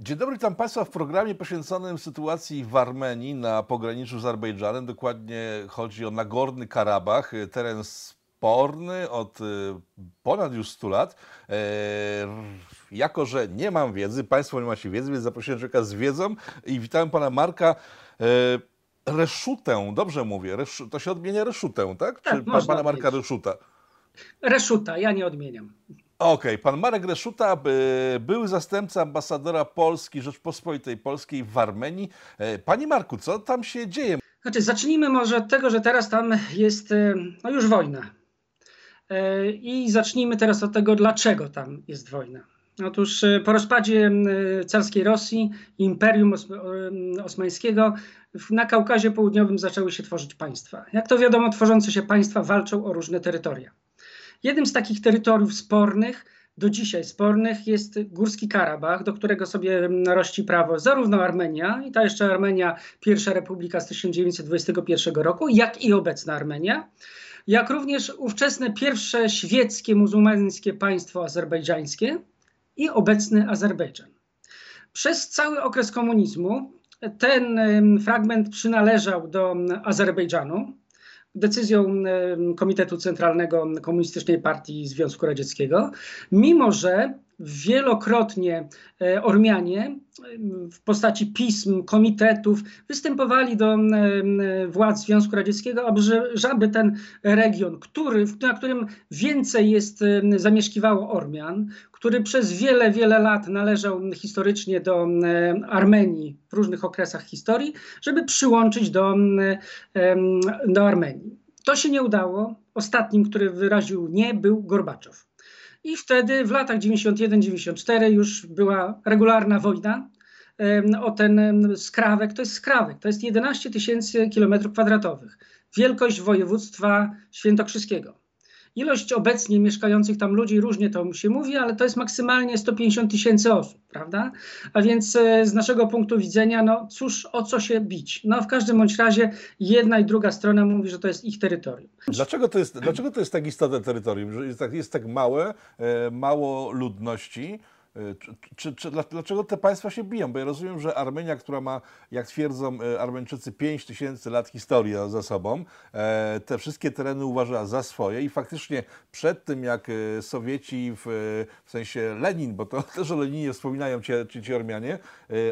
Dzień dobry, tam Państwa w programie poświęconym sytuacji w Armenii na pograniczu z Azerbejdżanem. Dokładnie chodzi o Nagorny Karabach, teren sporny od y, ponad już 100 lat. E, jako, że nie mam wiedzy, Państwo nie macie wiedzy, więc zaprosiłem człowieka z wiedzą i witałem Pana Marka e, Reszutę, dobrze mówię, to się odmienia Reszutę, tak? tak Czy pan, Pana Marka Reszuta? Reszuta, ja nie odmieniam. Okej, okay. pan Marek Reszuta, były zastępca ambasadora Polski, Rzeczpospolitej Polskiej w Armenii. E, panie Marku, co tam się dzieje? Znaczy, zacznijmy może od tego, że teraz tam jest e, no już wojna. E, I zacznijmy teraz od tego, dlaczego tam jest wojna. Otóż po rozpadzie carskiej Rosji, Imperium Osmańskiego, na Kaukazie Południowym zaczęły się tworzyć państwa. Jak to wiadomo, tworzące się państwa walczą o różne terytoria. Jednym z takich terytoriów spornych, do dzisiaj spornych, jest Górski Karabach, do którego sobie rości prawo zarówno Armenia, i ta jeszcze Armenia, pierwsza republika z 1921 roku, jak i obecna Armenia, jak również ówczesne pierwsze świeckie muzułmańskie państwo azerbejdżańskie i obecny Azerbejdżan. Przez cały okres komunizmu ten fragment przynależał do Azerbejdżanu decyzją Komitetu Centralnego Komunistycznej Partii Związku Radzieckiego, mimo że wielokrotnie e, Ormianie w postaci pism, komitetów występowali do władz Związku Radzieckiego, aby ten region, który, na którym więcej jest zamieszkiwało Ormian, który przez wiele, wiele lat należał historycznie do Armenii w różnych okresach historii, żeby przyłączyć do, do Armenii. To się nie udało. Ostatnim, który wyraził nie, był Gorbaczow. I wtedy w latach 91-94 już była regularna wojna o ten skrawek. To jest skrawek, to jest 11 tysięcy kilometrów kwadratowych. Wielkość województwa świętokrzyskiego. Ilość obecnie mieszkających tam ludzi, różnie to się mówi, ale to jest maksymalnie 150 tysięcy osób, prawda? A więc e, z naszego punktu widzenia, no cóż, o co się bić? No w każdym bądź razie jedna i druga strona mówi, że to jest ich terytorium. Dlaczego to jest, dlaczego to jest tak istotne terytorium, że jest tak, jest tak małe, e, mało ludności? E, czy, czy, dlaczego te państwa się biją? Bo ja rozumiem, że Armenia, która ma, jak twierdzą e, Armeńczycy, 5 tysięcy lat historii za sobą, e, te wszystkie tereny uważa za swoje i faktycznie przed tym, jak Sowieci, w, w sensie Lenin, bo to też o Leninie wspominają ci, ci, ci Ormianie,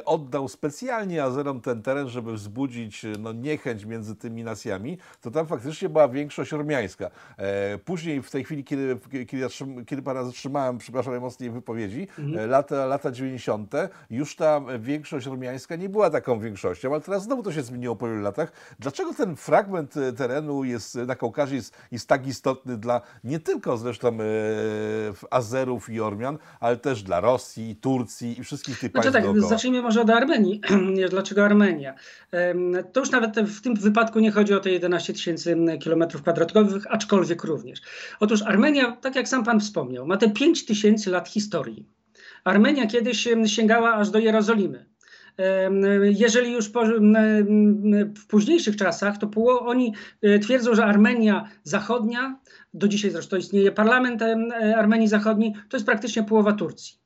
oddał specjalnie Azerom ten teren, żeby wzbudzić no, niechęć między tymi nacjami, to tam faktycznie była większość ormiańska. Później, w tej chwili, kiedy, kiedy, kiedy pana zatrzymałem, przepraszam najmocniej wypowiedzi, mhm E, lata, lata 90. już ta większość rumiańska nie była taką większością, ale teraz znowu to się zmieniło po wielu latach. Dlaczego ten fragment e, terenu jest na Kaukazie jest, jest tak istotny dla nie tylko zresztą e, Azerów i Ormian, ale też dla Rosji, Turcji i wszystkich tych znaczy państw tak, Zacznijmy może od Armenii. Dlaczego Armenia? To już nawet w tym wypadku nie chodzi o te 11 tysięcy kilometrów kwadratowych, aczkolwiek również. Otóż Armenia, tak jak sam pan wspomniał, ma te 5 tysięcy lat historii. Armenia kiedyś sięgała aż do Jerozolimy. Jeżeli już po, w późniejszych czasach, to oni e, twierdzą, że Armenia Zachodnia, do dzisiaj zresztą istnieje parlament Armenii Zachodniej, to jest praktycznie połowa Turcji.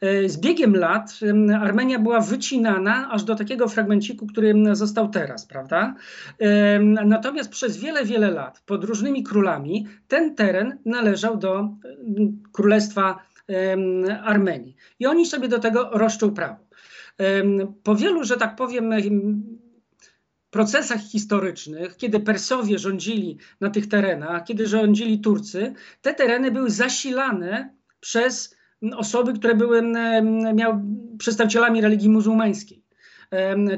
E, z biegiem lat Armenia była wycinana aż do takiego fragmenciku, który został teraz, prawda? Natomiast przez wiele, wiele lat pod różnymi królami ten teren należał do Królestwa Armenii. I oni sobie do tego roszczą prawo. Po wielu, że tak powiem, procesach historycznych, kiedy Persowie rządzili na tych terenach, kiedy rządzili Turcy, te tereny były zasilane przez osoby, które były miały przedstawicielami religii muzułmańskiej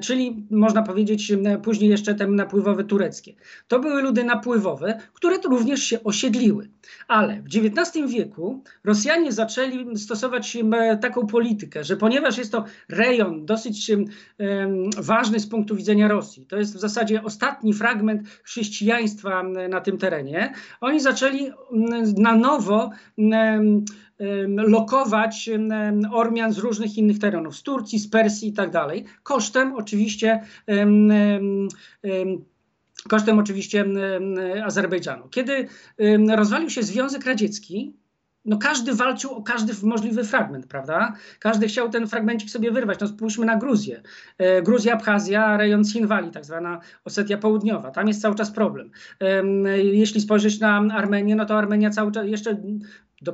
czyli można powiedzieć później jeszcze te napływowe tureckie. To były ludy napływowe, które również się osiedliły. Ale w XIX wieku Rosjanie zaczęli stosować taką politykę, że ponieważ jest to rejon dosyć ważny z punktu widzenia Rosji, to jest w zasadzie ostatni fragment chrześcijaństwa na tym terenie, oni zaczęli na nowo lokować Ormian z różnych innych terenów, z Turcji, z Persji i tak dalej, kosztem oczywiście kosztem oczywiście Azerbejdżanu. Kiedy rozwalił się Związek Radziecki, no każdy walczył o każdy możliwy fragment, prawda? Każdy chciał ten fragmencik sobie wyrwać. No spójrzmy na Gruzję. E, Gruzja, Abchazja, rejon Sinwali, tak zwana Osetia Południowa. Tam jest cały czas problem. E, jeśli spojrzeć na Armenię, no to Armenia cały czas jeszcze do,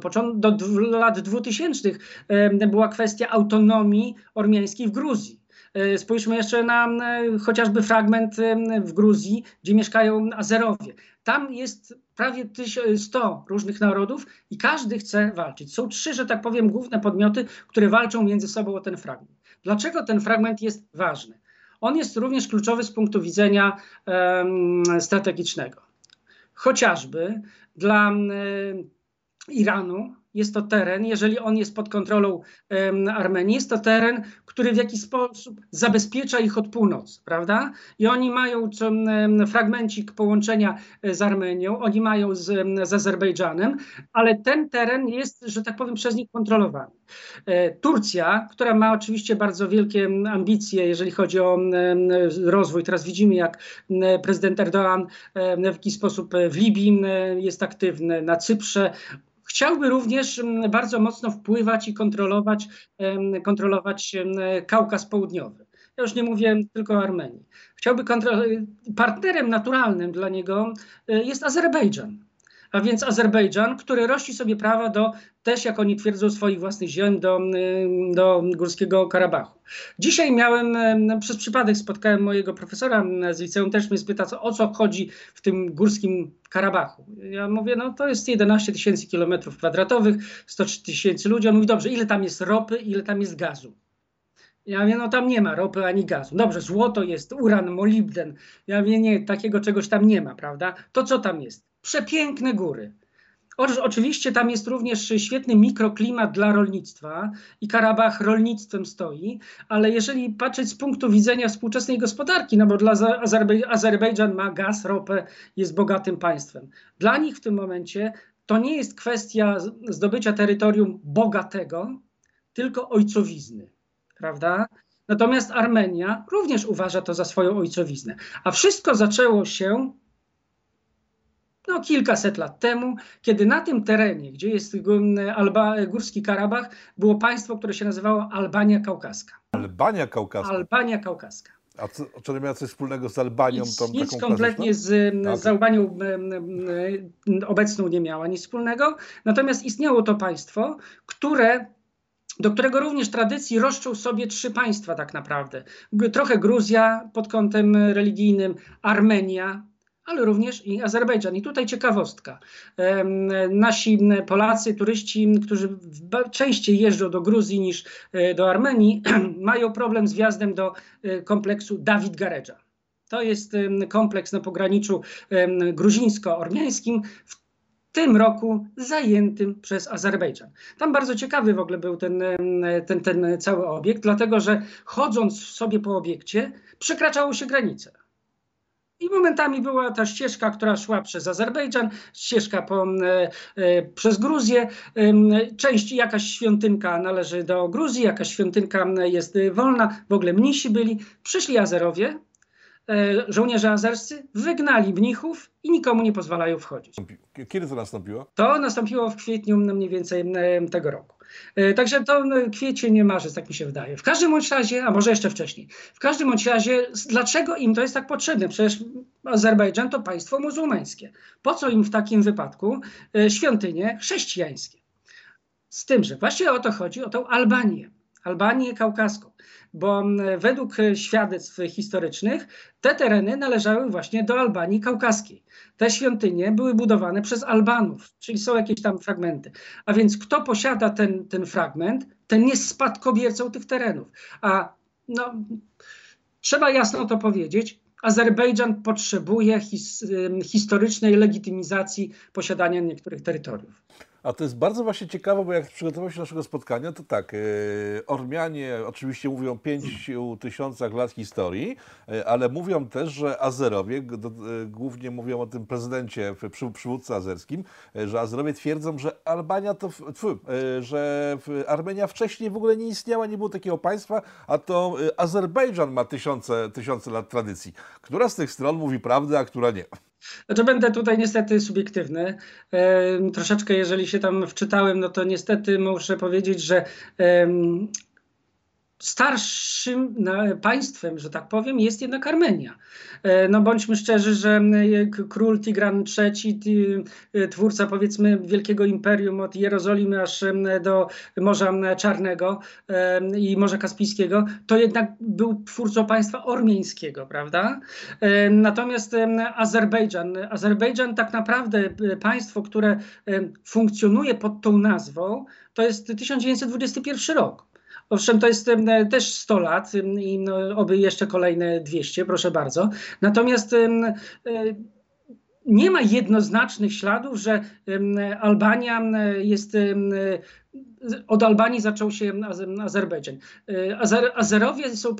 do lat 2000 e, była kwestia autonomii ormiańskiej w Gruzji. E, spójrzmy jeszcze na chociażby fragment w Gruzji, gdzie mieszkają Azerowie. Tam jest prawie 100 różnych narodów i każdy chce walczyć. Są trzy, że tak powiem, główne podmioty, które walczą między sobą o ten fragment. Dlaczego ten fragment jest ważny? On jest również kluczowy z punktu widzenia um, strategicznego. Chociażby dla um, Iranu jest to teren, jeżeli on jest pod kontrolą um, Armenii, jest to teren, który w jakiś sposób zabezpiecza ich od północy, prawda? I oni mają um, fragmencik połączenia e, z Armenią, oni mają z, z Azerbejdżanem, ale ten teren jest, że tak powiem, przez nich kontrolowany. E, Turcja, która ma oczywiście bardzo wielkie ambicje, jeżeli chodzi o rozwój. Teraz widzimy, jak prezydent Erdoğan w jakiś sposób w Libii jest aktywny, na Cyprze chciałby również mm, bardzo mocno wpływać i kontrolować, kontrolować Kaukaz Południowy. Ja już nie mówię tylko o Armenii. Chciałby kontrolować. Partnerem naturalnym dla niego e, jest Azerbejdżan a więc Azerbejdżan, który rości sobie prawa do też, jak oni twierdzą, swoich własnych ziem do, do Górskiego Karabachu. Dzisiaj miałem, przez przypadek spotkałem mojego profesora z liceum, też mnie spytał, o co chodzi w tym Górskim Karabachu. Ja mówię, no to jest 11 tysięcy kilometrów kwadratowych, 100 tysięcy ludzi. On mówi, dobrze, ile tam jest ropy, ile tam jest gazu? Ja mówię, no tam nie ma ropy ani gazu. Dobrze, złoto jest, uran, molibden. Ja mówię, nie, takiego czegoś tam nie ma, prawda? To co tam jest? Przepiękne góry. Oczywiście tam jest również świetny mikroklimat dla rolnictwa i Karabach rolnictwem stoi, ale jeżeli patrzeć z punktu widzenia współczesnej gospodarki, no bo dla Azerbejdżan ma gaz, ropę, jest bogatym państwem. Dla nich w tym momencie to nie jest kwestia zdobycia terytorium bogatego, tylko ojcowizny, prawda? Natomiast Armenia również uważa to za swoją ojcowiznę. A wszystko zaczęło się no, kilkaset lat temu, kiedy na tym terenie, gdzie jest Alba, Górski Karabach, było państwo, które się nazywało Albania Kaukaska. Albania Kaukaska? Albania Kaukaska. A co, czy to miało coś wspólnego z Albanią? Nic, nic taką kompletnie z, okay. z Albanią obecną nie miała nic wspólnego. Natomiast istniało to państwo, które do którego również tradycji roszczą sobie trzy państwa tak naprawdę. Trochę Gruzja pod kątem religijnym, Armenia ale również i Azerbejdżan. I tutaj ciekawostka. Nasi Polacy, turyści, którzy częściej jeżdżą do Gruzji niż e, do Armenii, mają problem z wjazdem do e, kompleksu Dawid Garedża. To jest kompleks na pograniczu gruzińsko-ormiańskim. W tym roku zajętym przez Azerbejdżan. Tam bardzo ciekawy w ogóle był ten, ten, ten cały obiekt, dlatego że chodząc sobie po obiekcie, przekraczało się granice. I momentami była ta ścieżka, która szła przez Azerbejdżan, ścieżka po, e, e, przez Gruzję. E, część, jakaś świątynka należy do Gruzji, jakaś świątynka jest wolna. W ogóle mnisi byli. Przyszli Azerowie, e, żołnierze azerscy, wygnali mnichów i nikomu nie pozwalają wchodzić. Kiedy to nastąpiło? To nastąpiło w kwietniu mniej więcej e, tego roku. E, także to no, kwiecień, marzec, tak mi się wydaje. W każdym bądź razie, a może jeszcze wcześniej, w każdym bądź razie, dlaczego im to jest tak potrzebne? Przecież Azerbejdżan to państwo muzułmańskie. Po co im w takim wypadku e, świątynie chrześcijańskie? Z tym, że właśnie o to chodzi, o tą Albanię. Albanię kaukaską, bo według świadectw historycznych te tereny należały właśnie do Albanii kaukaskiej. Te świątynie były budowane przez Albanów, czyli są jakieś tam fragmenty. A więc kto posiada ten, ten fragment, ten jest spadkobiercą tych terenów. A no, trzeba jasno to powiedzieć, Azerbejdżan potrzebuje his, historycznej legitymizacji posiadania niektórych terytoriów. A to jest bardzo właśnie ciekawe, bo jak przygotował się naszego spotkania, to tak, e, Ormianie oczywiście mówią o 5 tysiącach lat historii, e, ale mówią też, że Azerowie, e, głównie mówią o tym prezydencie, przy, przywódcy azerskim, że Azerowie twierdzą, że Albania to, tfu, że Armenia wcześniej w ogóle nie istniała, nie było takiego państwa, a to Azerbejdżan ma tysiące, tysiące lat tradycji. Która z tych stron mówi prawdę, a która nie? Znaczy będę tutaj niestety subiektywny. E, troszeczkę, jeżeli się tam wczytałem, no to niestety muszę powiedzieć, że starszym państwem, że tak powiem, jest jednak Armenia. E, no bądźmy szczerzy, że król Tigran III, e, twórca powiedzmy wielkiego imperium od Jerozolimy aż do Morza Czarnego e, i Morza Kaspijskiego, to jednak był twórcą państwa ormiańskiego, prawda? Natomiast Azerbejdżan, Azerbejdżan tak naprawdę państwo, które funkcjonuje pod tą nazwą, to jest 1921 rok. Owszem, to jest też 100 lat i no, oby jeszcze kolejne 200, proszę bardzo. Natomiast e, nie ma jednoznacznych śladów, że Albania jest. Od Albanii zaczął się Azerbejdżan. E, Azer Azerowie są,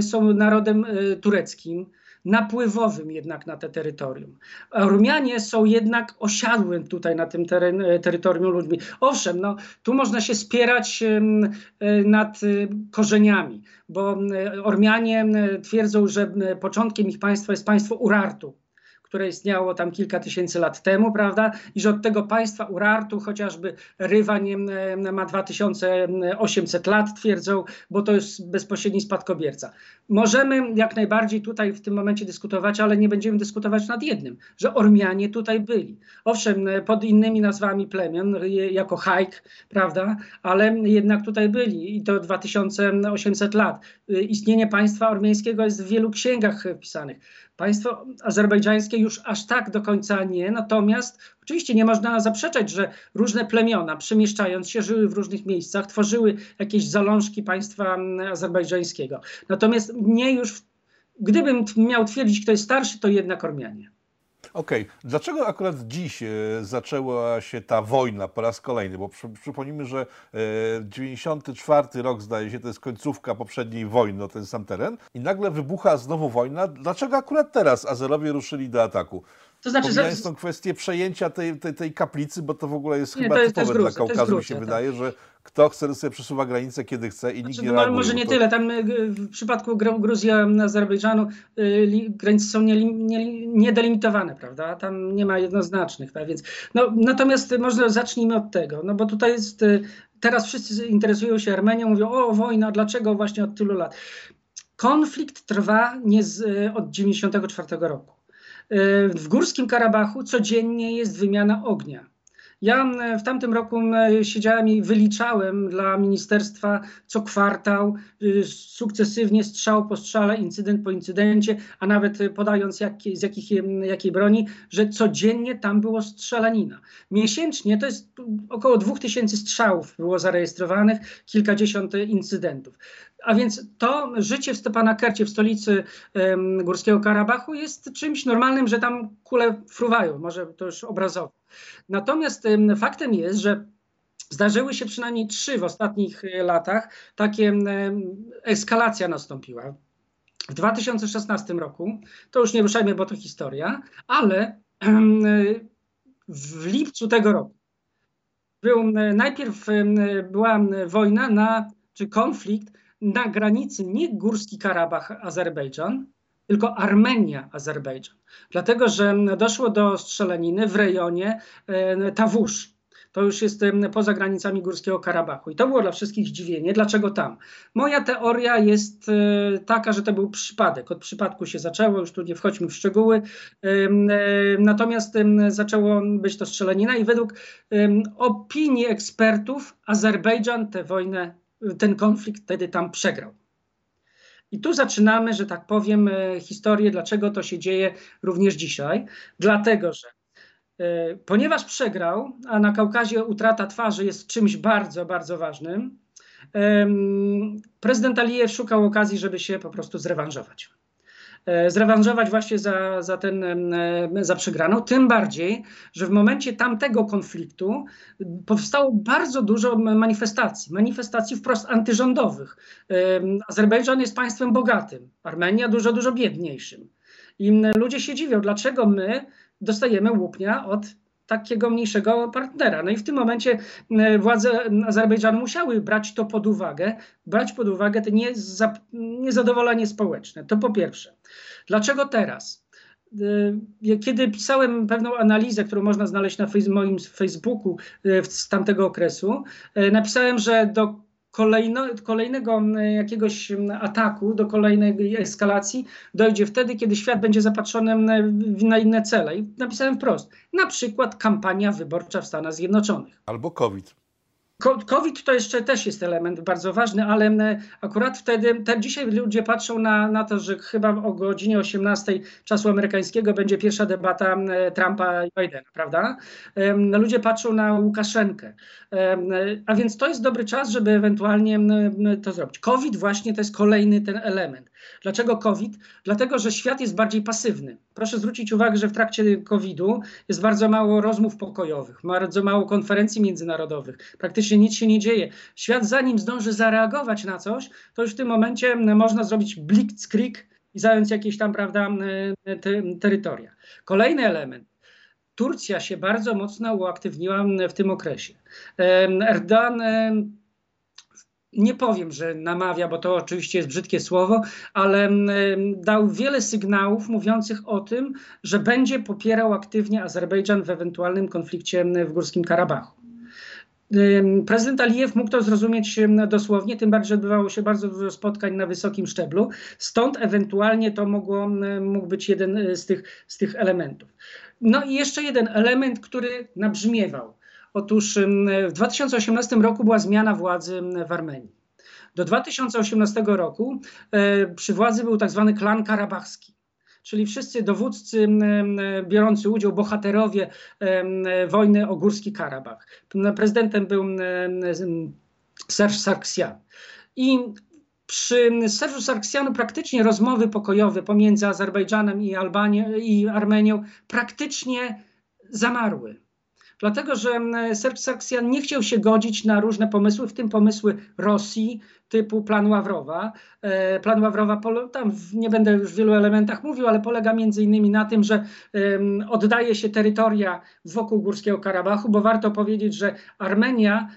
są narodem e, tureckim napływowym jednak na te terytorium. Rumianie są jednak osiadłym tutaj na tym teren, e, terytorium ludźmi. Owszem, no, tu można się spierać e, nad e, korzeniami, bo Ormianie twierdzą, że początkiem ich państwa jest państwo Urartu które istniało tam kilka tysięcy lat temu, prawda? I że od tego państwa Urartu chociażby Rywa nie, ma 2800 lat, twierdzą, bo to jest bezpośredni spadkobierca. Możemy jak najbardziej tutaj w tym momencie dyskutować, ale nie będziemy dyskutować nad jednym, że Ormianie tutaj byli. Owszem, pod innymi nazwami plemion, jako hajk, prawda? Ale jednak tutaj byli i to 2800 lat. Istnienie państwa ormiańskiego jest w wielu księgach wpisanych. Państwo azerbejdżańskie już aż tak do końca nie, natomiast oczywiście nie można zaprzeczać, że różne plemiona przemieszczając się żyły w różnych miejscach, tworzyły jakieś zalążki państwa azerbejdżańskiego. Natomiast nie już, gdybym miał twierdzić, kto jest starszy, to jednak Ormianie. Okej, okay. dlaczego akurat dziś e, zaczęła się ta wojna po raz kolejny? Bo przy, przypomnijmy, że e, 94 rok zdaje się, to jest końcówka poprzedniej wojny o ten sam teren i nagle wybucha znowu wojna. Dlaczego akurat teraz Azerowie ruszyli do ataku? To znaczy, Pomijając że... tą kwestię przejęcia tej, tej, tej, kaplicy, bo to w ogóle jest nie, chyba jest, typowe dla Kaukazu, mi się tak. wydaje, że kto chce, sobie przesuwa granicę, kiedy chce i znaczy, nikt nie reaguje. Może nie to... tyle, tam y, w przypadku Gruzji, Azerbejdżanu y, granice są niedelimitowane, prawda? Tam nie ma jednoznacznych, tak więc... No, natomiast może zacznijmy od tego, no bo tutaj jest... Y, teraz wszyscy interesują się Armenią, mówią, o wojna, dlaczego właśnie od tylu lat? Konflikt trwa nie z, od 94 roku. W Górskim Karabachu codziennie jest wymiana ognia. Ja w tamtym roku siedziałem i wyliczałem dla ministerstwa co kwartał, y, sukcesywnie strzał po strzale, incydent po incydencie, a nawet podając jak, z jakich, jakiej broni, że codziennie tam było strzelanina. Miesięcznie to jest około 2000 strzałów było zarejestrowanych, kilkadziesiąt incydentów. A więc to życie w Stepanakercie, w stolicy Górskiego Karabachu jest czymś normalnym, że tam kule fruwają, może to już obrazowo. Natomiast faktem jest, że Zdarzyły się przynajmniej trzy w ostatnich e, latach. Takie eskalacja nastąpiła. W 2016 roku, to już nie ruszajmy, bo to historia, ale w lipcu tego roku był, najpierw była wojna na, czy konflikt na granicy nie Górski Karabach Azerbejdżan, tylko Armenia Azerbejdżan. Dlatego, że doszło do strzelaniny w rejonie e, Tawusz. To już jest poza granicami Górskiego Karabachu. I to było dla wszystkich zdziwienie. Dlaczego tam? Moja teoria jest e, taka, że to był przypadek. Od przypadku się zaczęło, już tu nie wchodźmy w szczegóły. E, natomiast zaczęło być to strzelanina i według opinii ekspertów Azerbejdżan tę wojnę ten konflikt wtedy tam przegrał. I tu zaczynamy, że tak powiem, e, historię, dlaczego to się dzieje również dzisiaj. Dlatego, że e, ponieważ przegrał, a na Kaukazie utrata twarzy jest czymś bardzo, bardzo ważnym, prezydent Alijew szukał okazji, żeby się po prostu zrewanżować. E, zrewanżować właśnie za, za, ten, e, za przegraną. Tym bardziej, że w momencie tamtego konfliktu powstało bardzo dużo manifestacji, manifestacji wprost antyrządowych. Azerbejdżan jest państwem bogatym, Armenia dużo, dużo biedniejszym. I ludzie się dziwią, dlaczego my dostajemy łupnia od takiego mniejszego partnera. No i w tym momencie e, władze Azerbejdżanu musiały brać to pod uwagę, brać pod uwagę te niezadowolenie społeczne. To po pierwsze. Dlaczego teraz? y, kiedy pisałem pewną analizę, którą można znaleźć na moim Facebooku y, z tamtego okresu, napisałem, że do kolejno, kolejnego jakiegoś ataku, do kolejnej eskalacji dojdzie wtedy, kiedy świat będzie zapatrzony na inne cele. I napisałem wprost, na przykład kampania wyborcza w Stanach Zjednoczonych. Albo COVID. COVID to jeszcze też jest element bardzo ważny, ale akurat wtedy, te, dzisiaj ludzie patrzą na, na to, że chyba o godzinie 18 czasu amerykańskiego będzie pierwsza debata Trumpa i Bidena, prawda? Ludzie patrzą na Łukaszenkę. A więc to jest dobry czas, żeby ewentualnie to zrobić. COVID właśnie to jest kolejny ten element. Dlaczego COVID? Dlatego, że świat jest bardziej pasywny. Proszę zwrócić uwagę, że w trakcie COVID-u jest bardzo mało rozmów pokojowych, bardzo mało konferencji międzynarodowych. Praktycznie nic się nie dzieje. Świat zanim zdąży zareagować na coś, to już w tym momencie można zrobić blitzkrieg i zająć jakieś tam, prawda, te, terytoria. Kolejny element. Turcja się bardzo mocno uaktywniła w tym okresie. Erdogan nie powiem, że namawia, bo to oczywiście jest brzydkie słowo, ale dał wiele sygnałów mówiących o tym, że będzie popierał aktywnie Azerbejdżan w ewentualnym konflikcie w Górskim Karabachu. Prezydent Alijew mógł to zrozumieć dosłownie, tym bardziej, odbywało się bardzo dużo spotkań na wysokim szczeblu, stąd ewentualnie to mogło, mógł być jeden e, z tych, z tych elementów. No i jeszcze jeden element, który nabrzmiewał. Otóż w 2018 roku była zmiana władzy w Armenii. Do 2018 roku e, przy władzy był tak zwany klan karabachski czyli wszyscy dowódcy biorący udział, bohaterowie wojny o Górski Karabach. Prezydentem był Serge Sargsyan. I przy Serżu Sargsjanu praktycznie rozmowy pokojowe pomiędzy Azerbejdżanem i, Albanią, i Armenią praktycznie zamarły dlatego że Serb Sarksjan nie chciał się godzić na różne pomysły, w tym pomysły Rosji typu plan Ławrowa. E, plan Ławrowa, tam nie będę już w wielu elementach mówił, ale polega między innymi na tym, że oddaje się terytoria wokół Górskiego Karabachu, bo warto powiedzieć, że Armenia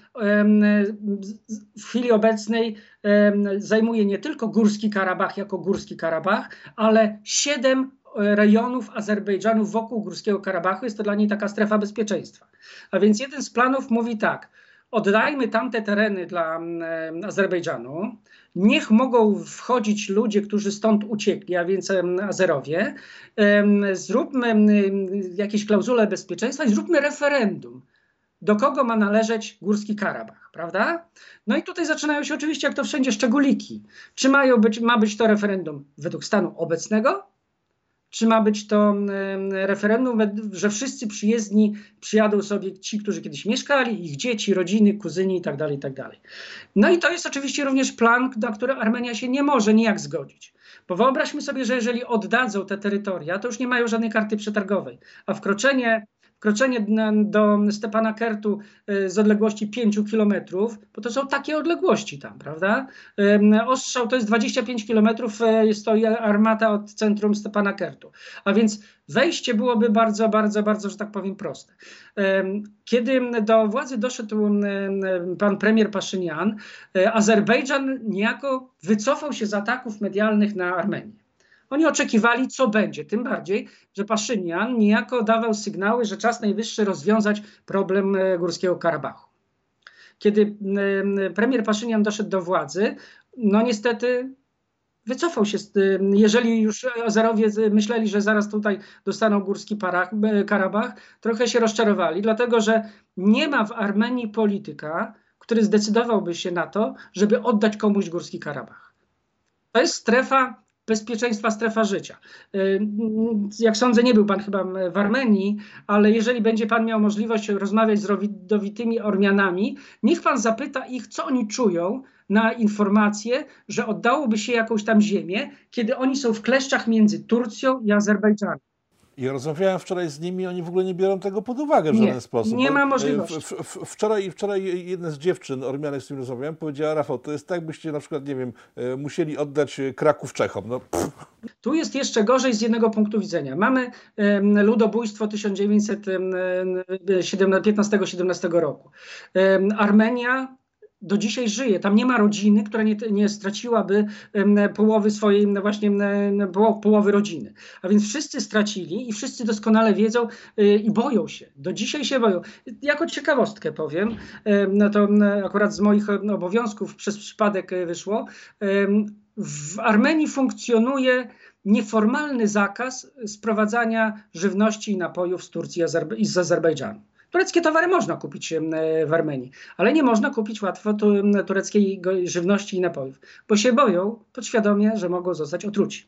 w chwili obecnej zajmuje nie tylko Górski Karabach jako Górski Karabach, ale siedem rejonów Azerbejdżanu wokół Górskiego Karabachu. Jest to dla niej taka strefa bezpieczeństwa. A więc jeden z planów mówi tak, oddajmy tamte tereny dla mm, Azerbejdżanu, niech mogą wchodzić ludzie, którzy stąd uciekli, a więc Azerowie, zróbmy jakieś klauzule bezpieczeństwa i zróbmy referendum do kogo ma należeć Górski Karabach, prawda? No i tutaj zaczynają się oczywiście, jak to wszędzie, szczególiki. Czy mają być, ma być to referendum według stanu obecnego, czy ma być to referendum, że wszyscy przyjezdni przyjadą sobie ci, którzy kiedyś mieszkali, ich dzieci, rodziny, kuzyni itd., tak itd. Tak no i to jest oczywiście również plan, na który Armenia się nie może nijak zgodzić. Bo wyobraźmy sobie, że jeżeli oddadzą te terytoria, to już nie mają żadnej karty przetargowej, a wkroczenie Kroczenie do Stepana Kertu y, z odległości 5 kilometrów, bo to są takie odległości tam, prawda? Ostrzał to jest 25 kilometrów, y, jest to armata od centrum Stepana Kertu. A więc wejście byłoby bardzo, bardzo, bardzo, że tak powiem, proste. Kiedy do władzy doszedł pan premier Paszynian, y, Azerbejdżan niejako wycofał się z ataków medialnych na Armenię. Oni oczekiwali, co będzie. Tym bardziej, że Paszynian niejako dawał sygnały, że czas najwyższy rozwiązać problem e, Górskiego Karabachu. Kiedy premier Paszynian doszedł do władzy, no niestety wycofał się. Jeżeli już Azerowie myśleli, że zaraz tutaj dostaną Górski e, Karabach, trochę się rozczarowali, dlatego że nie ma w Armenii polityka, który zdecydowałby się na to, żeby oddać komuś Górski Karabach. To jest strefa bezpieczeństwa strefa życia. Y, jak sądzę, nie był pan chyba w Armenii, ale jeżeli będzie pan miał możliwość rozmawiać z rodowitymi Ormianami, niech pan zapyta ich, co oni czują na informację, że oddałoby się jakąś tam ziemię, kiedy oni są w kleszczach między Turcją i Azerbejdżanem. I rozmawiałem wczoraj z nimi, oni w ogóle nie biorą tego pod uwagę w nie, żaden sposób. Nie ma możliwości. W, w, wczoraj, wczoraj jedna z dziewczyn, Ormianek, z którym rozmawiałem, powiedziała, Rafał, to jest tak, byście na przykład, nie wiem, e, musieli oddać e, Kraków Czechom. No, tu jest jeszcze gorzej z jednego punktu widzenia. Mamy ludobójstwo 1915-17 roku. Armenia do dzisiaj żyje. Tam nie ma rodziny, która nie, nie straciłaby połowy swojej, właśnie połowy rodziny. A więc wszyscy stracili i wszyscy doskonale wiedzą y, i boją się. Do dzisiaj się boją. Jako ciekawostkę powiem, no to akurat z moich obowiązków przez przypadek y, wyszło. W Armenii funkcjonuje nieformalny zakaz sprowadzania żywności i napojów z Turcji i z Azerbejdżanu. Tureckie towary można kupić w Armenii, ale nie można kupić łatwo tureckiej żywności i napojów, bo się boją podświadomie, że mogą zostać otruci.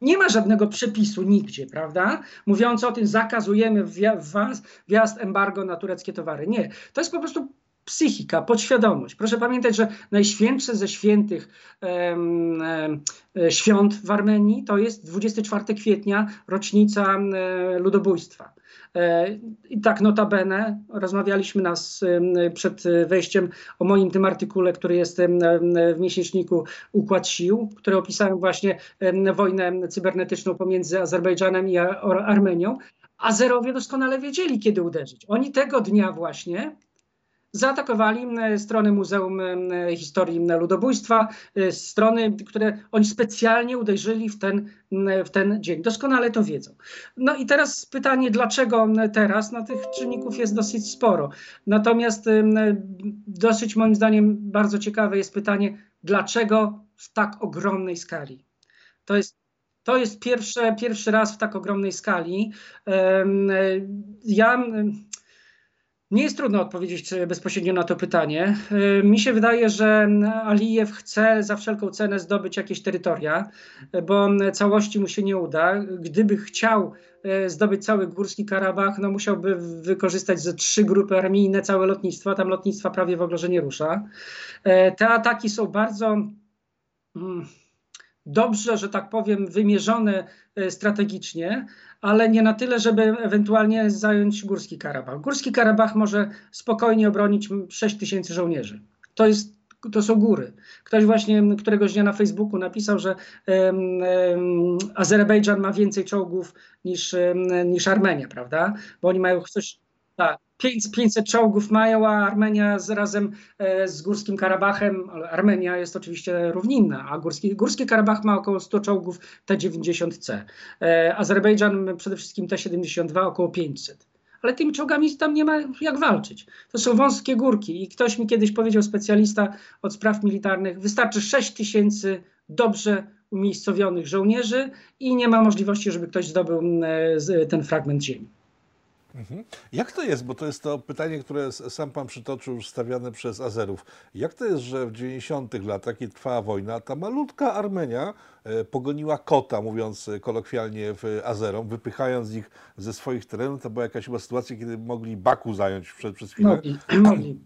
Nie ma żadnego przepisu nigdzie, prawda? Mówiąc o tym, zakazujemy wjazd embargo na tureckie towary. Nie. To jest po prostu psychika, podświadomość. Proszę pamiętać, że najświętsze ze świętych um, um, świąt w Armenii to jest 24 kwietnia, rocznica um, ludobójstwa. E, I tak notabene rozmawialiśmy nas przed wejściem o moim tym artykule, który jest w miesięczniku Układ Sił, który opisałem właśnie wojnę cybernetyczną pomiędzy Azerbejdżanem i Armenią. Azerowie doskonale wiedzieli, kiedy uderzyć. Oni tego dnia właśnie zaatakowali strony Muzeum Historii Ludobójstwa, e, strony, które oni specjalnie uderzyli w ten, w ten dzień. Doskonale to wiedzą. No i teraz pytanie, dlaczego teraz? No tych czynników jest dosyć sporo. Natomiast dosyć moim zdaniem bardzo ciekawe jest pytanie, dlaczego w tak ogromnej skali? To jest to jest pierwsze, pierwszy raz w tak ogromnej skali. Ja nie jest trudno odpowiedzieć bezpośrednio na to pytanie. Y, mi się wydaje, że Alijew chce za wszelką cenę zdobyć jakieś terytoria, bo całości mu się nie uda. Gdyby chciał y, zdobyć cały Górski Karabach, no musiałby wykorzystać ze trzy grupy armijne, całe lotnictwa. Tam lotnictwa prawie w ogóle że nie rusza. Te ataki są bardzo mm, dobrze, że tak powiem, wymierzone strategicznie, ale nie na tyle, żeby ewentualnie zająć Górski Karabach. Górski Karabach może spokojnie obronić 6 tysięcy żołnierzy. To jest to są góry. Ktoś właśnie któregoś dnia na Facebooku napisał, że um, um, Azerbejdżan ma więcej czołgów niż, um, niż Armenia, prawda? Bo oni mają coś. Tak, 500 czołgów mają, a Armenia z, razem e, z Górskim Karabachem, Armenia jest oczywiście równinna, a Górski, Górski Karabach ma około 100 czołgów T-90C. E, Azerbejdżan przede wszystkim T-72 około 500 ale tymi czołgami tam nie ma jak walczyć. To są wąskie górki i ktoś mi kiedyś powiedział, specjalista od spraw militarnych, wystarczy 6 tysięcy dobrze umiejscowionych żołnierzy i nie ma możliwości, żeby ktoś zdobył e, ten fragment ziemi. Mhm. Jak to jest, bo to jest to pytanie, które sam pan przytoczył, stawiane przez Azerów. Jak to jest, że w 90 latach, kiedy trwała wojna, ta malutka Armenia e, pogoniła kota, mówiąc kolokwialnie w Azerom, wypychając ich ze swoich terenów? To była jakaś chyba sytuacja, kiedy mogli Baku zająć przed, przez chwilę. Mogli.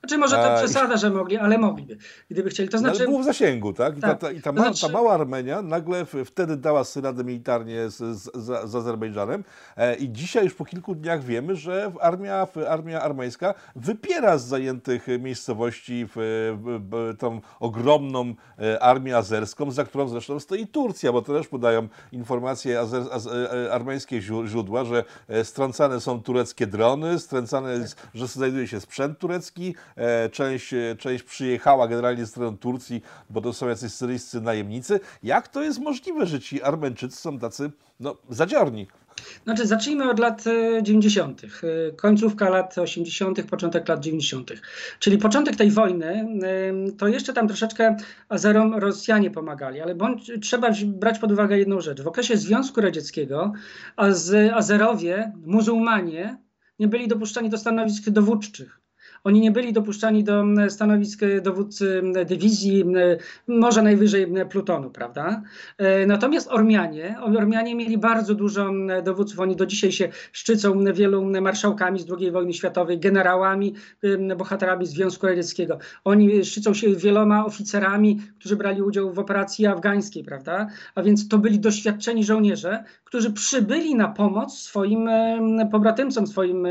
Znaczy może to przesada, że mogli, ale mogliby, gdyby chcieli. To no, znaczy... Ale było w zasięgu, tak? I, tak. Ta, ta, i ta, ma, znaczy... ta, mała Armenia nagle wtedy dała syradę militarnie z, z, z, z Azerbejdżanem e, i dzisiaj już po kilku dniach wiemy, że armia, armia armeńska wypiera z zajętych miejscowości w, w, tą ogromną e, armię azerską, za którą zresztą stoi Turcja, bo to też podają informacje azer, az, e, armeńskie źródła, że e, strącane są tureckie drony, strącane, tak. że znajduje się sprzęt turecki, część, e, część przyjechała generalnie z terenu Turcji, bo to są jacyś syryjscy najemnicy. Jak to jest możliwe, że ci Armeńczycy są tacy no, zadziorni? Znaczy, zacznijmy od lat 90., e, końcówka lat 80., początek lat 90. Czyli początek tej wojny, to jeszcze tam troszeczkę Azerom Rosjanie pomagali, ale bądź, trzeba brać pod uwagę jedną rzecz. W okresie Związku Radzieckiego Azerowie, muzułmanie, nie byli dopuszczani do stanowisk dowódczych. Oni nie byli dopuszczani do stanowisk dowódcy dywizji, może najwyżej plutonu, prawda? E, natomiast Ormianie, Ormianie mieli bardzo dużo dowódców. Oni do dzisiaj się szczycą wielu marszałkami z II wojny światowej, generałami, bohaterami Związku Radzieckiego. Oni szczycą się wieloma oficerami, którzy brali udział w operacji afgańskiej, prawda? A więc to byli doświadczeni żołnierze, którzy przybyli na pomoc swoim pobratymcom, swoim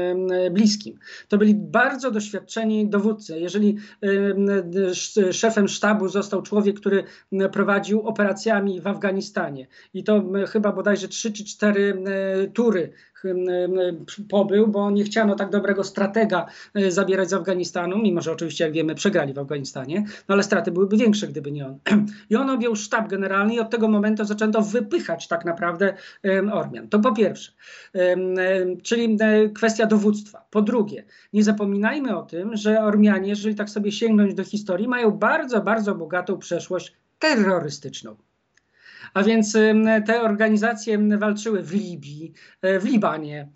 bliskim. To byli bardzo doświadczeni dowódcy. Jeżeli szefem sztabu został człowiek, który prowadził operacjami w Afganistanie i to chyba bodajże trzy czy cztery tury pobył, bo nie chciano tak dobrego stratega zabierać z Afganistanu, mimo że oczywiście, jak wiemy, przegrali w Afganistanie, no ale straty byłyby większe, gdyby nie on. I on objął sztab generalny i od tego momentu zaczęto wypychać tak naprawdę Ormian. To po pierwsze, czyli kwestia dowództwa. Po drugie, nie zapominajmy o tym, że Ormianie, jeżeli tak sobie sięgnąć do historii, mają bardzo, bardzo bogatą przeszłość terrorystyczną. A więc te organizacje walczyły w Libii, e, w Libanie.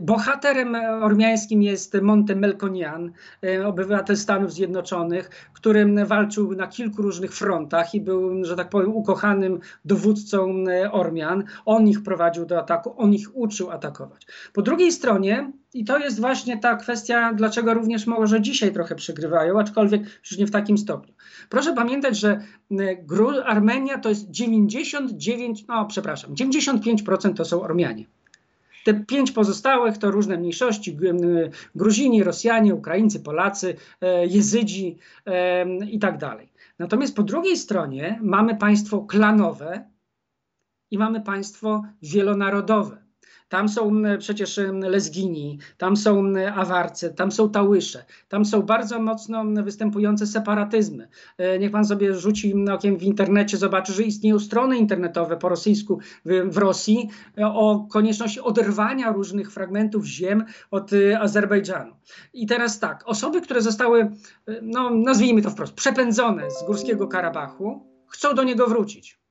Bohaterem ormiańskim jest Monte Melkonian, e, obywatel Stanów Zjednoczonych, który walczył na kilku różnych frontach i był, że tak powiem, ukochanym dowódcą Ormian. On ich prowadził do ataku, on ich uczył atakować. Po drugiej stronie i to jest właśnie ta kwestia, dlaczego również może dzisiaj trochę przegrywają, aczkolwiek już nie w takim stopniu. Proszę pamiętać, że Armenia to jest 99, no przepraszam, 95% to są Ormianie. Te pięć pozostałych to różne mniejszości: Gruzini, Rosjanie, Ukraińcy, Polacy, e, Jezydzi i tak dalej. Natomiast po drugiej stronie mamy państwo klanowe i mamy państwo wielonarodowe. Tam są przecież Lezgini, tam są Awarce, tam są Tałysze, tam są bardzo mocno występujące separatyzmy. E, niech pan sobie rzuci okiem w internecie, zobaczy, że istnieją strony internetowe po rosyjsku w, w Rosji e, o konieczności oderwania różnych fragmentów ziem od e, Azerbejdżanu. I teraz tak, osoby, które zostały, no nazwijmy to wprost, przepędzone z Górskiego Karabachu, chcą do niego wrócić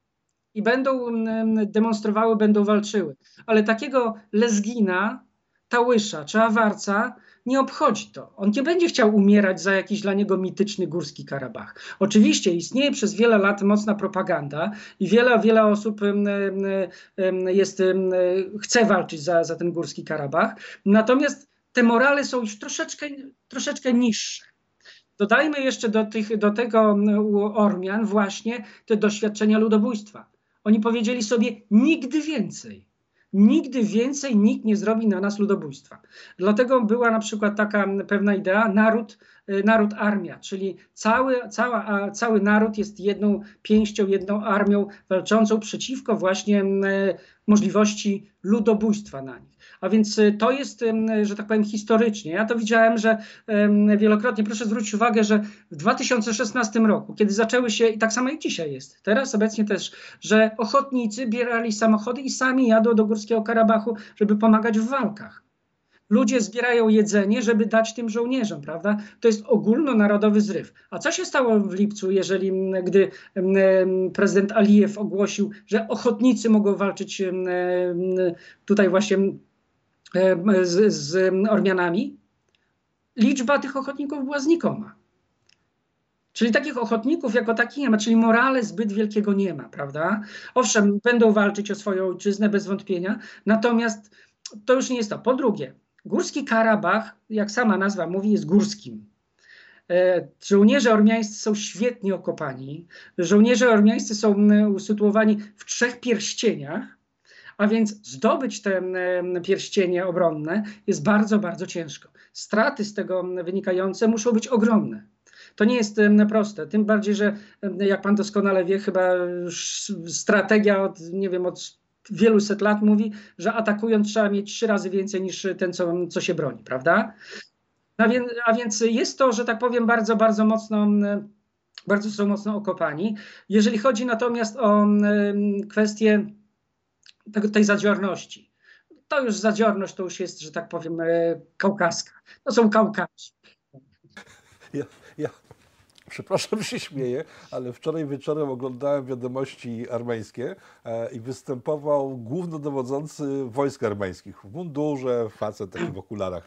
i będą mm, demonstrowały, będą walczyły. Ale takiego Lezgina, Tałysza czy Awarca nie obchodzi to. On nie będzie chciał umierać za jakiś dla niego mityczny Górski Karabach. Oczywiście istnieje przez wiele lat mocna propaganda i wiele, wiele osób jest, chce walczyć za, za ten Górski Karabach. Natomiast te morale są już troszeczkę, troszeczkę niższe. Dodajmy jeszcze do, tych, do tego Ormian właśnie te doświadczenia ludobójstwa. Oni powiedzieli sobie nigdy więcej. Nigdy więcej nikt nie zrobi na nas ludobójstwa. Dlatego była na przykład taka pewna idea naród, y, naród armia, czyli cały, cała, cały naród jest jedną pięścią, jedną armią walczącą przeciwko właśnie możliwości ludobójstwa na nich. A więc y, to jest, że tak powiem, historycznie. Ja to widziałem, że wielokrotnie, proszę zwrócić uwagę, że w 2016 roku, kiedy zaczęły się, i tak samo jak dzisiaj jest, teraz obecnie też, że ochotnicy bierali samochody i sami jadą do Górskiego Karabachu, żeby pomagać w walkach. Ludzie zbierają jedzenie, żeby dać tym żołnierzom, prawda? To jest ogólnonarodowy zryw. A co się stało w lipcu, jeżeli, gdy prezydent Alijew ogłosił, że ochotnicy mogą walczyć tutaj właśnie z, z Ormianami, liczba tych ochotników była znikoma. Czyli takich ochotników jako takich nie ma, czyli morale zbyt wielkiego nie ma, prawda? Owszem, będą walczyć o swoją ojczyznę bez wątpienia, natomiast to już nie jest to. Po drugie, Górski Karabach, jak sama nazwa mówi, jest górskim. E, żołnierze ormiańscy są świetnie okopani. Żołnierze ormiańscy są usytuowani w trzech pierścieniach, a więc zdobyć te pierścienie obronne jest bardzo, bardzo ciężko. Straty z tego wynikające muszą być ogromne. To nie jest proste, tym bardziej, że jak pan doskonale wie, chyba strategia od, nie wiem, od wielu set lat mówi, że atakując trzeba mieć trzy razy więcej niż ten, co, co się broni, prawda? A więc, a więc jest to, że tak powiem, bardzo, bardzo mocno bardzo są mocno okopani. Jeżeli chodzi natomiast o kwestię tego, tej zadziorności. To już zadziorność to już jest, że tak powiem, e, kaukaska. To są Kaukazi. Ja, ja, przepraszam, że się śmieję, ale wczoraj wieczorem oglądałem wiadomości armeńskie e, i występował głównodowodzący wojsk armeńskich w mundurze, facet taki w okularach.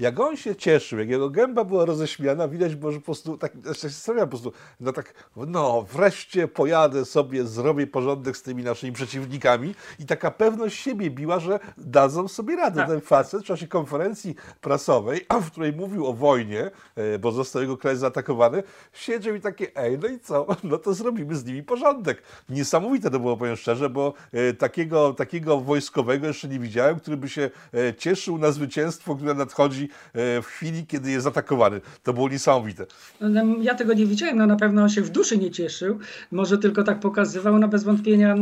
Jak on się cieszył, jak jego gęba była roześmiana, widać było, że po prostu, tak, znaczy po prostu, no tak, no wreszcie pojadę sobie, zrobię porządek z tymi naszymi przeciwnikami i taka pewność siebie biła, że dadzą sobie radę. Tak. Ten facet w czasie konferencji prasowej, w której mówił o wojnie, e, bo został jego kraj zaatakowany, siedział i takie, ej, no i co, no to zrobimy z nimi porządek. Niesamowite to było, powiem szczerze, bo e, takiego, takiego wojskowego jeszcze nie widziałem, który by się e, cieszył na zwycięstwo, które nadchodzi w chwili, kiedy jest atakowany. To było niesamowite. No, ja tego nie widziałem, no na pewno on się w duszy nie cieszył, może tylko tak pokazywał, no bez wątpienia,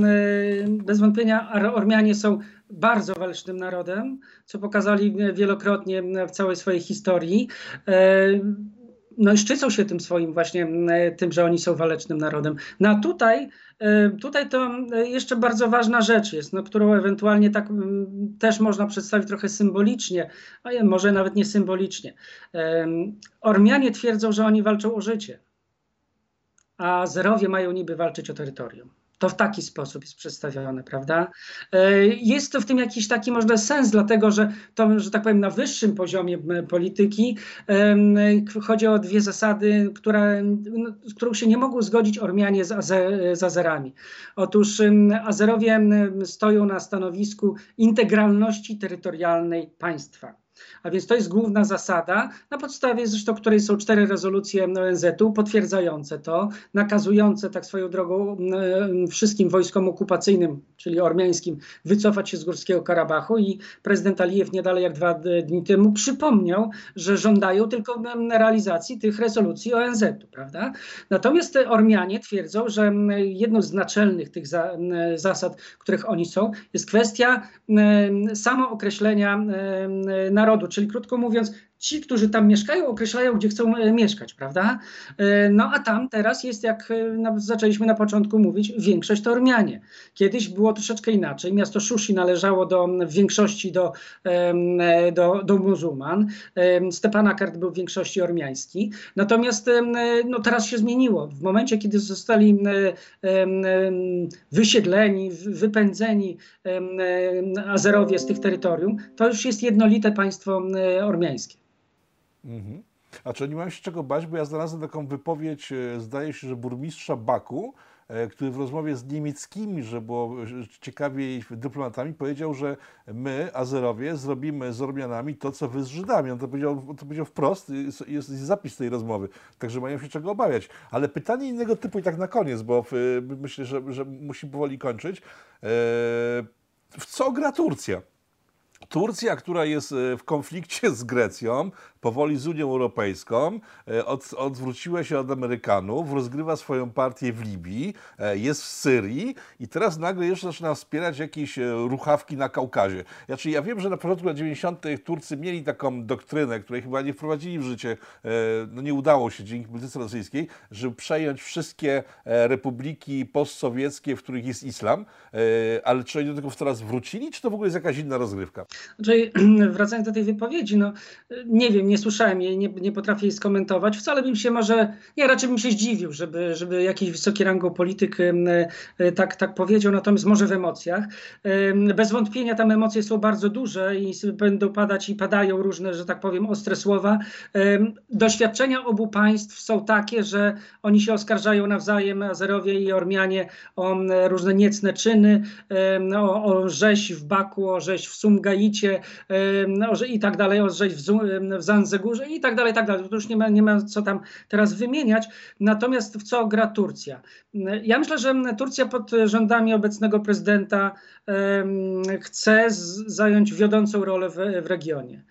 bez wątpienia Ormianie są bardzo walecznym narodem, co pokazali wielokrotnie w całej swojej historii no i szczycą się tym swoim właśnie, tym, że oni są walecznym narodem. No a tutaj, tutaj to jeszcze bardzo ważna rzecz jest, no, którą ewentualnie tak też można przedstawić trochę symbolicznie, a może nawet nie symbolicznie. Ormianie twierdzą, że oni walczą o życie, a Zerowie mają niby walczyć o terytorium. To w taki sposób jest przedstawione, prawda? E, jest to w tym jakiś taki może sens, dlatego że to, że tak powiem, na wyższym poziomie polityki chodzi o dwie zasady, które, z którą się nie mogą zgodzić Ormianie z, Azer, z Azerami. Otóż Azerowie stoją na stanowisku integralności terytorialnej państwa. A więc to jest główna zasada, na podstawie zresztą której są cztery rezolucje ONZ-u potwierdzające to, nakazujące tak swoją drogą wszystkim wojskom okupacyjnym, czyli ormiańskim, wycofać się z Górskiego Karabachu i prezydent Alijew nie dalej jak dwa dni temu przypomniał, że żądają tylko realizacji tych rezolucji ONZ-u, prawda? Natomiast Ormianie twierdzą, że jedną z naczelnych tych za, zasad, których oni są, jest kwestia samookreślenia narodu narodu, czyli krótko mówiąc, ci, którzy tam mieszkają, określają, gdzie chcą e, mieszkać, prawda? E, no a tam teraz jest, jak e, zaczęliśmy na początku mówić, większość to Ormianie. Kiedyś było troszeczkę inaczej. Miasto Szusi należało do, w większości do, do, do muzułman. Stepanakert był w większości ormiański. Natomiast no, teraz się zmieniło. W momencie, kiedy zostali wysiedleni, wypędzeni Azerowie z tych terytorium, to już jest jednolite państwo ormiańskie. Mhm. A czy oni mają się czego bać? Bo ja znalazłem taką wypowiedź, e, zdaje się, że burmistrza Baku, e, który w rozmowie z niemieckimi, że było ciekawiej dyplomatami, powiedział, że my, Azerowie, zrobimy z Ormianami to, co wy z Żydami. On to powiedział, to powiedział wprost, jest, jest zapis tej rozmowy, także mają się czego obawiać. Ale pytanie innego typu i tak na koniec, bo myślę, że, że musimy powoli kończyć. E, w co gra Turcja? Turcja, która jest e, w konflikcie z Grecją, powoli z Unią Europejską, e, od, odwróciła się od Amerykanów, rozgrywa swoją partię w Libii, e, jest w Syrii i teraz nagle jeszcze zaczyna wspierać jakieś ruchawki na Kaukazie. Znaczy, ja wiem, że na początku lat 90. Turcy mieli taką doktrynę, której chyba nie wprowadzili w życie, no nie udało się dzięki polityce rosyjskiej, żeby przejąć wszystkie republiki postsowieckie, w których jest islam, ale czy oni do tego teraz wrócili, czy to w ogóle jest jakaś inna rozgrywka? Znaczy, wracając do tej wypowiedzi, no nie wiem, nie słyszałem jej, nie, nie potrafię jej skomentować. Wcale bym się może, nie, raczej bym się zdziwił, żeby, żeby jakiś wysoki rangą polityk e, tak, tak powiedział, natomiast może w emocjach. Bez wątpienia tam emocje są bardzo duże i będą padać i padają różne, że tak powiem, ostre słowa. Doświadczenia obu państw są takie, że oni się oskarżają nawzajem, Azerowie i Ormianie, o różne niecne czyny, o, o rzeź w Baku, o rzeź w Sumgai, no, i tak dalej, Ozdrzeć w, w Zanzegurze i tak dalej, i tak dalej. To już nie ma, nie ma co tam teraz wymieniać. Natomiast w co gra Turcja? Ja myślę, że Turcja pod rządami obecnego prezydenta chce zająć wiodącą rolę w, w regionie.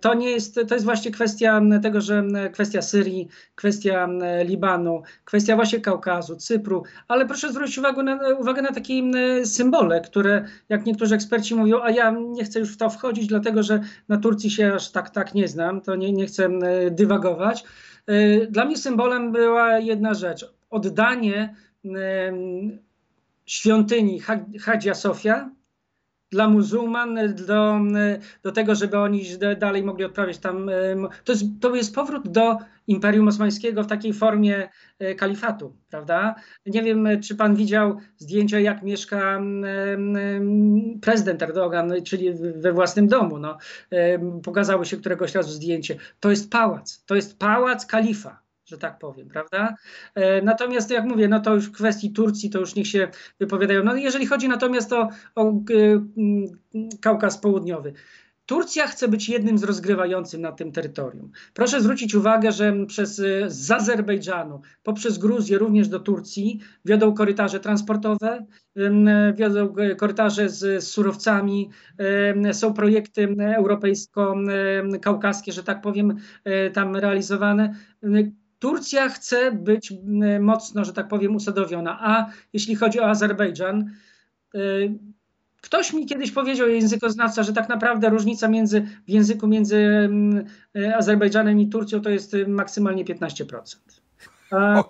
To nie jest, to jest właśnie kwestia tego, że kwestia Syrii, kwestia Libanu, kwestia właśnie Kaukazu, Cypru, ale proszę zwrócić uwagę na, uwagę na takie symbole, które jak niektórzy eksperci mówią, a ja nie chcę już w to wchodzić, dlatego że na Turcji się aż tak, tak nie znam, to nie, nie chcę dywagować. E, dla mnie symbolem była jedna rzecz, oddanie świątyni Hadzia Sofia dla muzułman, do, do tego, żeby oni dalej mogli odprawiać tam. To jest, to jest powrót do Imperium Osmańskiego w takiej formie e, kalifatu, prawda? Nie wiem, czy pan widział zdjęcia, jak mieszka prezydent Erdogan, czyli we własnym domu. No, pokazało się któregoś razu zdjęcie. To jest pałac, to jest pałac kalifa że tak powiem, prawda? E, natomiast jak mówię, no to już w kwestii Turcji to już niech się wypowiadają. No jeżeli chodzi natomiast o, o Kaukaz Południowy, Turcja chce być jednym z rozgrywających na tym terytorium. Proszę zwrócić uwagę, że przez, y, z Azerbejdżanu poprzez Gruzję również do Turcji wiodą korytarze transportowe, wiodą korytarze z, z surowcami, są projekty europejsko-kaukaskie, że tak powiem, tam realizowane. Turcja chce być mocno, że tak powiem, usadowiona. A jeśli chodzi o Azerbejdżan, y, Ktoś mi kiedyś powiedział, językoznawca, że tak naprawdę różnica między, w języku między y, Azerbejdżanem i Turcją to jest y, maksymalnie 15%. A,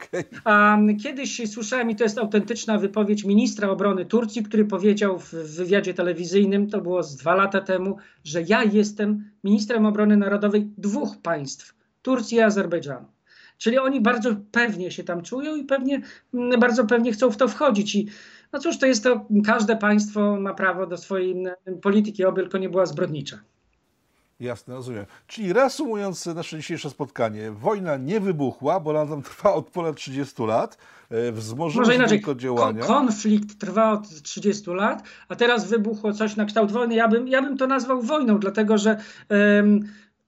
a kiedyś słyszałem, i to jest autentyczna wypowiedź ministra obrony Turcji, który powiedział w wywiadzie telewizyjnym, to było z dwa lata temu, że ja jestem ministrem obrony narodowej dwóch państw, Turcji i Azerbejdżanu. Czyli oni bardzo pewnie się tam czują i pewnie, mm, bardzo pewnie chcą w to wchodzić. I no cóż, to jest to, każde państwo ma prawo do swojej mm, polityki, oby tylko nie była zbrodnicza. Jasne, rozumiem. Czyli reasumując nasze dzisiejsze spotkanie, wojna nie wybuchła, bo ona tam trwa od ponad 30 lat. E, Wzmożyły Może inaczej, tylko ko- działania. konflikt trwa od 30 lat, a teraz wybuchło coś na kształt wojny. Ja bym, ja bym to nazwał wojną, dlatego że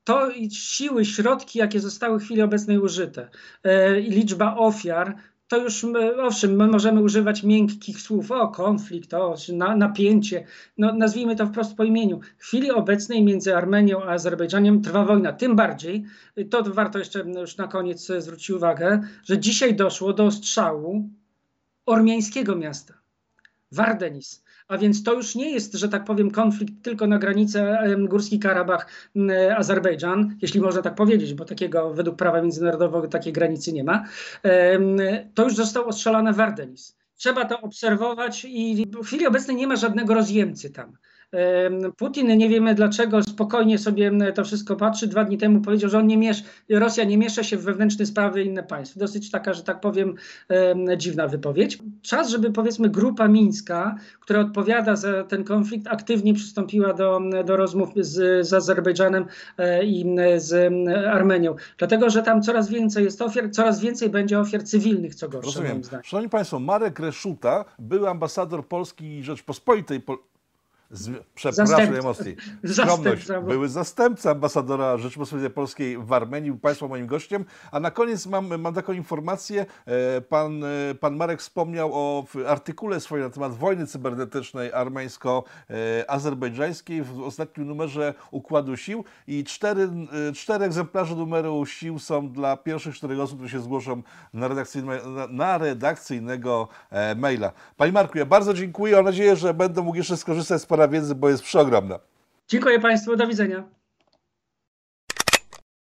to siły, środki, jakie zostały w chwili obecnej użyte. E, i liczba ofiar, to już, my, owszem, my możemy używać miękkich słów, o konflikt, o na, napięcie, no, nazwijmy to wprost po imieniu. W chwili obecnej między Armenią a Azerbejdżanem trwa wojna, tym bardziej, to warto jeszcze już na koniec e, zwrócić uwagę, że dzisiaj doszło do ostrzału ormiańskiego miasta, Wardenis. A więc to już nie jest, że tak powiem, konflikt tylko na granicy Górski Karabach, Azerbejdżan, jeśli można tak powiedzieć, bo takiego według prawa międzynarodowego takiej granicy nie ma. To już został ostrzelany Wardenis. Trzeba to obserwować i w chwili obecnej nie ma żadnego rozjemcy tam. Putin, nie wiemy dlaczego, spokojnie sobie to wszystko patrzy. Dwa dni temu powiedział, że on nie miesz, Rosja nie miesza się w wewnętrzne sprawy innych państw. Dosyć taka, że tak powiem, em, dziwna wypowiedź. Czas, żeby powiedzmy grupa mińska, która odpowiada za ten konflikt, aktywnie przystąpiła do, do rozmów z, z Azerbejdżanem e, i z Armenią. Dlatego, że tam coraz więcej jest ofiar, coraz więcej będzie ofiar cywilnych, co gorsze Rozumiem. Szanowni Państwo, Marek Reszuta, był ambasador Polski Rzeczpospolitej. Z... Przepraszam Zastępca. Skromność. Zastępca, Były zastępca ambasadora Rzeczypospolitej Polskiej w Armenii, był Państwa moim gościem. A na koniec mam, mam taką informację. E, Pan, e, pan Marek wspomniał o artykule swoim na temat wojny cybernetycznej armeńsko-azerbejdżańskiej w ostatnim numerze Układu Sił i cztery, e, cztery egzemplarze numeru sił są dla pierwszych czterech osób, które się zgłoszą na, redakcyjne, na, redakcyjnego e, maila. Panie Marku, ja bardzo dziękuję. Mam nadzieję, że będę mógł jeszcze skorzystać z Pana wiedzy, bo jest przeogromna. Dziękuję Państwu, do widzenia.